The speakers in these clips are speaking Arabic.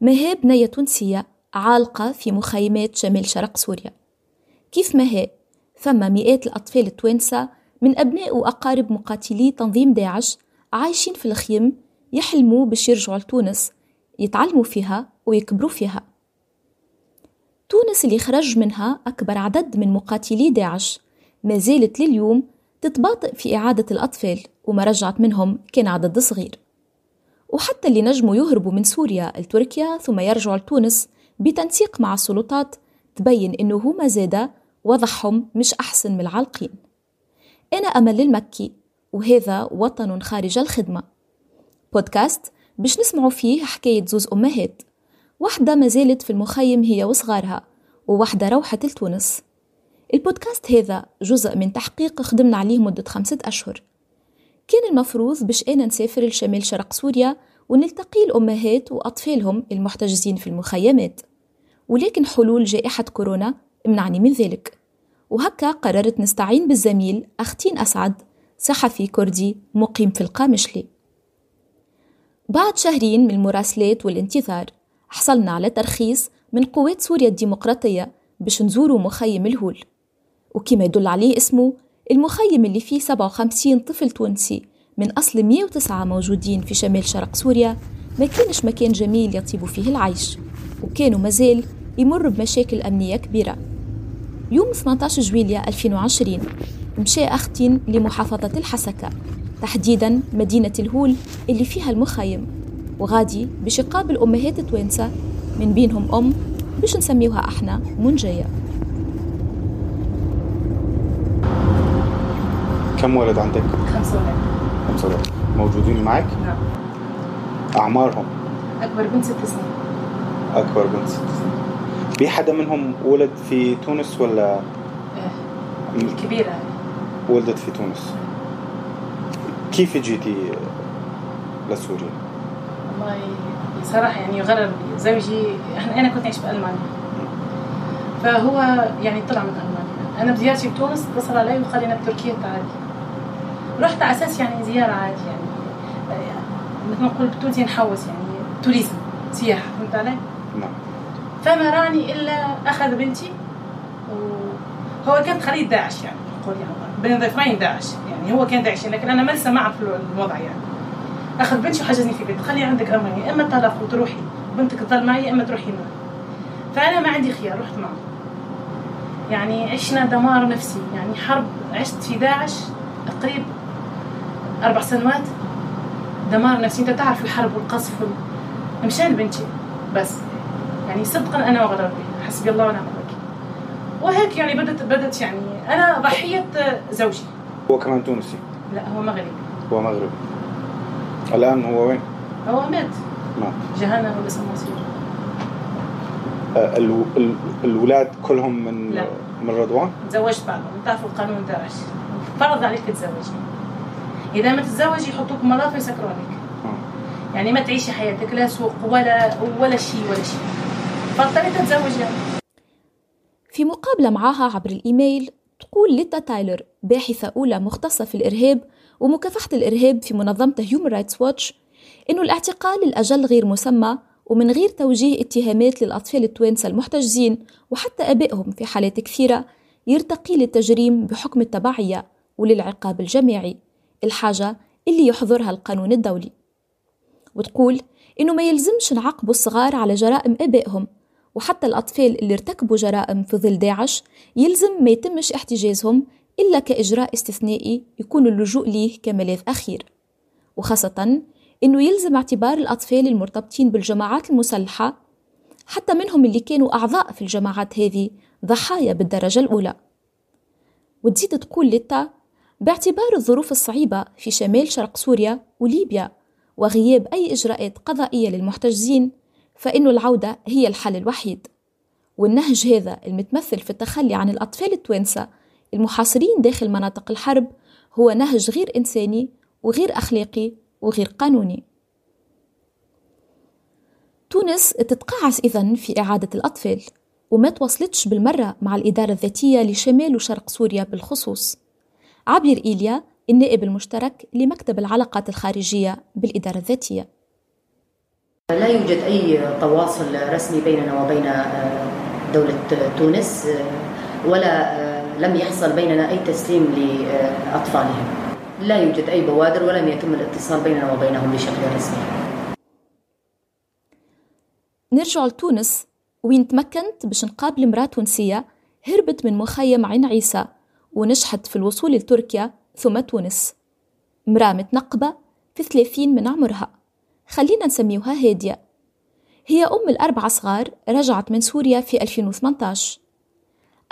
مها بنية تونسية عالقة في مخيمات شمال شرق سوريا. كيف ما هي ثم مئات الأطفال التوانسة من أبناء وأقارب مقاتلي تنظيم داعش عايشين في الخيم يحلموا باش يرجعوا لتونس يتعلموا فيها ويكبروا فيها. تونس اللي خرج منها أكبر عدد من مقاتلي داعش ما زالت لليوم تتباطئ في إعادة الأطفال وما رجعت منهم كان عدد صغير. وحتى اللي نجموا يهربوا من سوريا لتركيا ثم يرجعوا لتونس بتنسيق مع السلطات تبين إنه هما زادة وضعهم مش أحسن من العالقين. أنا أمل المكي وهذا وطن خارج الخدمة. بودكاست باش نسمعوا فيه حكاية زوز أمهات. واحدة ما زالت في المخيم هي وصغارها وواحدة روحت لتونس. البودكاست هذا جزء من تحقيق خدمنا عليه مدة خمسة أشهر. كان المفروض باش أنا نسافر لشمال شرق سوريا ونلتقي الأمهات وأطفالهم المحتجزين في المخيمات. ولكن حلول جائحة كورونا منعني من ذلك. وهكا قررت نستعين بالزميل أختين أسعد صحفي كردي مقيم في القامشلي. بعد شهرين من المراسلات والانتظار حصلنا على ترخيص من قوات سوريا الديمقراطية باش نزوروا مخيم الهول. وكما يدل عليه اسمه المخيم اللي فيه 57 طفل تونسي من أصل 109 موجودين في شمال شرق سوريا ما كانش مكان جميل يطيب فيه العيش وكانوا مازال يمر بمشاكل أمنية كبيرة. يوم 18 جويلية 2020 مشى أختين لمحافظة الحسكة تحديدا مدينة الهول اللي فيها المخيم وغادي باش يقابل أمهات توانسة من بينهم أم باش نسميوها أحنا منجية. كم ولد عندك؟ خمسة ولاد. خمسة ولد موجودين معك؟ نعم. أعمارهم؟ أكبر بنت ست سنين. أكبر بنت ست سنين. في حدا منهم ولد في تونس ولا؟ إيه. الكبيرة. ولدت في تونس؟ كيف جيتي لسوريا؟ والله صراحة يعني غرر زوجي أنا كنت أعيش بألمانيا فهو يعني طلع من ألمانيا. أنا بزيارتي بتونس اتصل علي وقال لي أنا بتركيا تعالي. رحت على أساس يعني زيارة عادي يعني. مثل ما نقول بالتونسي نحوس يعني. توريزم سياحة فهمت علي؟ نعم. فما رأني إلا أخذ بنتي وهو كان خليل داعش يعني نقول يعني. بين ضيفين داعش يعني هو كان داعش لكن أنا ما لسه معه في الوضع يعني. أخذ بنتي وحجزني في بيت. خلي عندك امرين يا إما طلاق وتروحي. بنتك تظل معي يا إما تروحي معي. فأنا ما عندي خيار رحت معه. يعني عشنا دمار نفسي يعني حرب. عشت في داعش قريب أربع سنوات دمار نفسي. أنت تعرف الحرب والقصف مشان بنتي. بس يعني صدقا أنا وغرر بي. حسبي الله ونعم الوكيل. وهيك يعني بدت بدت يعني أنا ضحية زوجي. هو كمان تونسي؟ لا هو مغربي. هو مغربي. الآن هو وين؟ هو مات. مات جهنم ولا مصير آه ال... ال... الولاد كلهم من لا. من رضوان؟ تزوجت بعضهم. تعرفوا القانون داعش فرض عليك تتزوج إذا ما تتزوجي يحطوك مرافق يسكرونك آه. يعني ما تعيشي حياتك لا سوق ولا ولا شيء ولا شيء. فاضطريت اتزوج في مقابلة معاها عبر الإيميل تقول ليتا تايلر باحثة أولى مختصة في الإرهاب ومكافحة الإرهاب في منظمة هيومن رايتس واتش إنه الاعتقال لأجل غير مسمى ومن غير توجيه اتهامات للأطفال التوانسة المحتجزين وحتى أبائهم في حالات كثيرة يرتقي للتجريم بحكم التبعية وللعقاب الجماعي. الحاجة اللي يحظرها القانون الدولي. وتقول إنه ما يلزمش نعاقبوا الصغار على جرائم آبائهم وحتى الأطفال اللي ارتكبوا جرائم في ظل داعش يلزم ما يتمش احتجازهم إلا كإجراء استثنائي يكون اللجوء ليه كملاذ أخير. وخاصة إنه يلزم اعتبار الأطفال المرتبطين بالجماعات المسلحة حتى منهم اللي كانوا أعضاء في الجماعات هذه ضحايا بالدرجة الأولى. وتزيد تقول لتا باعتبار الظروف الصعيبة في شمال شرق سوريا وليبيا وغياب أي إجراءات قضائية للمحتجزين فإن العودة هي الحل الوحيد. والنهج هذا المتمثل في التخلي عن الأطفال التوانسة المحاصرين داخل مناطق الحرب هو نهج غير إنساني وغير أخلاقي وغير قانوني. تونس تتقاعس إذن في إعادة الأطفال وما توصلتش بالمرة مع الإدارة الذاتية لشمال وشرق سوريا بالخصوص. عبير إيليا النائب المشترك لمكتب العلاقات الخارجية بالإدارة الذاتية. لا يوجد أي تواصل رسمي بيننا وبين آه، دولة تونس آه، ولا آه، لم يحصل بيننا أي تسليم لأطفالهم. لا يوجد أي بوادر ولم يتم الاتصال بيننا وبينهم بشكل رسمي. نرجع لتونس. وين تمكنت باش نقابل امرأة تونسية هربت من مخيم عين عيسى؟ ونجحت في الوصول لتركيا ثم تونس. امرأة متنقبة في ثلاثين من عمرها. خلينا نسميوها هادية. هي أم الأربعة صغار رجعت من سوريا في 2018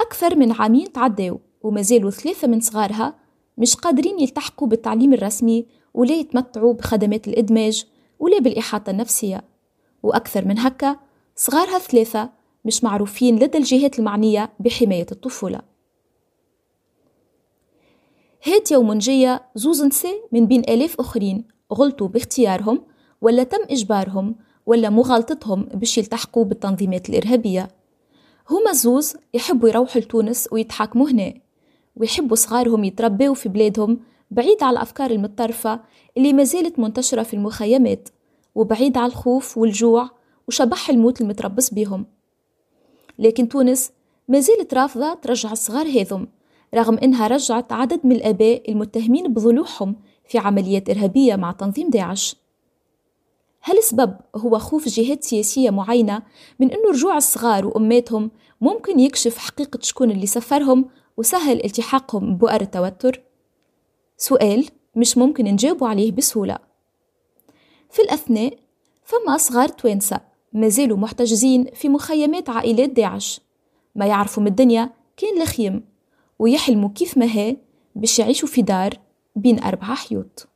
أكثر من عامين تعداو وما زالوا ثلاثة من صغارها مش قادرين يلتحقوا بالتعليم الرسمي ولا يتمتعوا بخدمات الإدماج ولا بالإحاطة النفسية. وأكثر من هكا صغارها ثلاثة مش معروفين لدى الجهات المعنية بحماية الطفولة. هاتيا ومنجية زوز نساء من بين آلاف أخرين غلطوا باختيارهم ولا تم إجبارهم ولا مغالطتهم باش يلتحقوا بالتنظيمات الإرهابية. هما زوز يحبوا يروحوا لتونس ويتحاكموا هنا ويحبوا صغارهم يتربوا في بلادهم بعيد على الأفكار المتطرفة اللي ما زالت منتشرة في المخيمات وبعيد على الخوف والجوع وشبح الموت المتربص بهم لكن تونس ما زالت رافضة ترجع الصغار هذم رغم إنها رجعت عدد من الآباء المتهمين بضلوعهم في عمليات إرهابية مع تنظيم داعش. هل السبب هو خوف جهات سياسية معينة من أنه رجوع الصغار وأماتهم ممكن يكشف حقيقة شكون اللي سفرهم وسهل التحاقهم بؤر التوتر؟ سؤال مش ممكن نجاوبوا عليه بسهولة. في الأثناء فما أصغار توانسة ما زالوا محتجزين في مخيمات عائلات داعش. ما يعرفوا من الدنيا كان لخيم ويحلموا كيف ما هي باش يعيشوا في دار بين أربعة حيوط.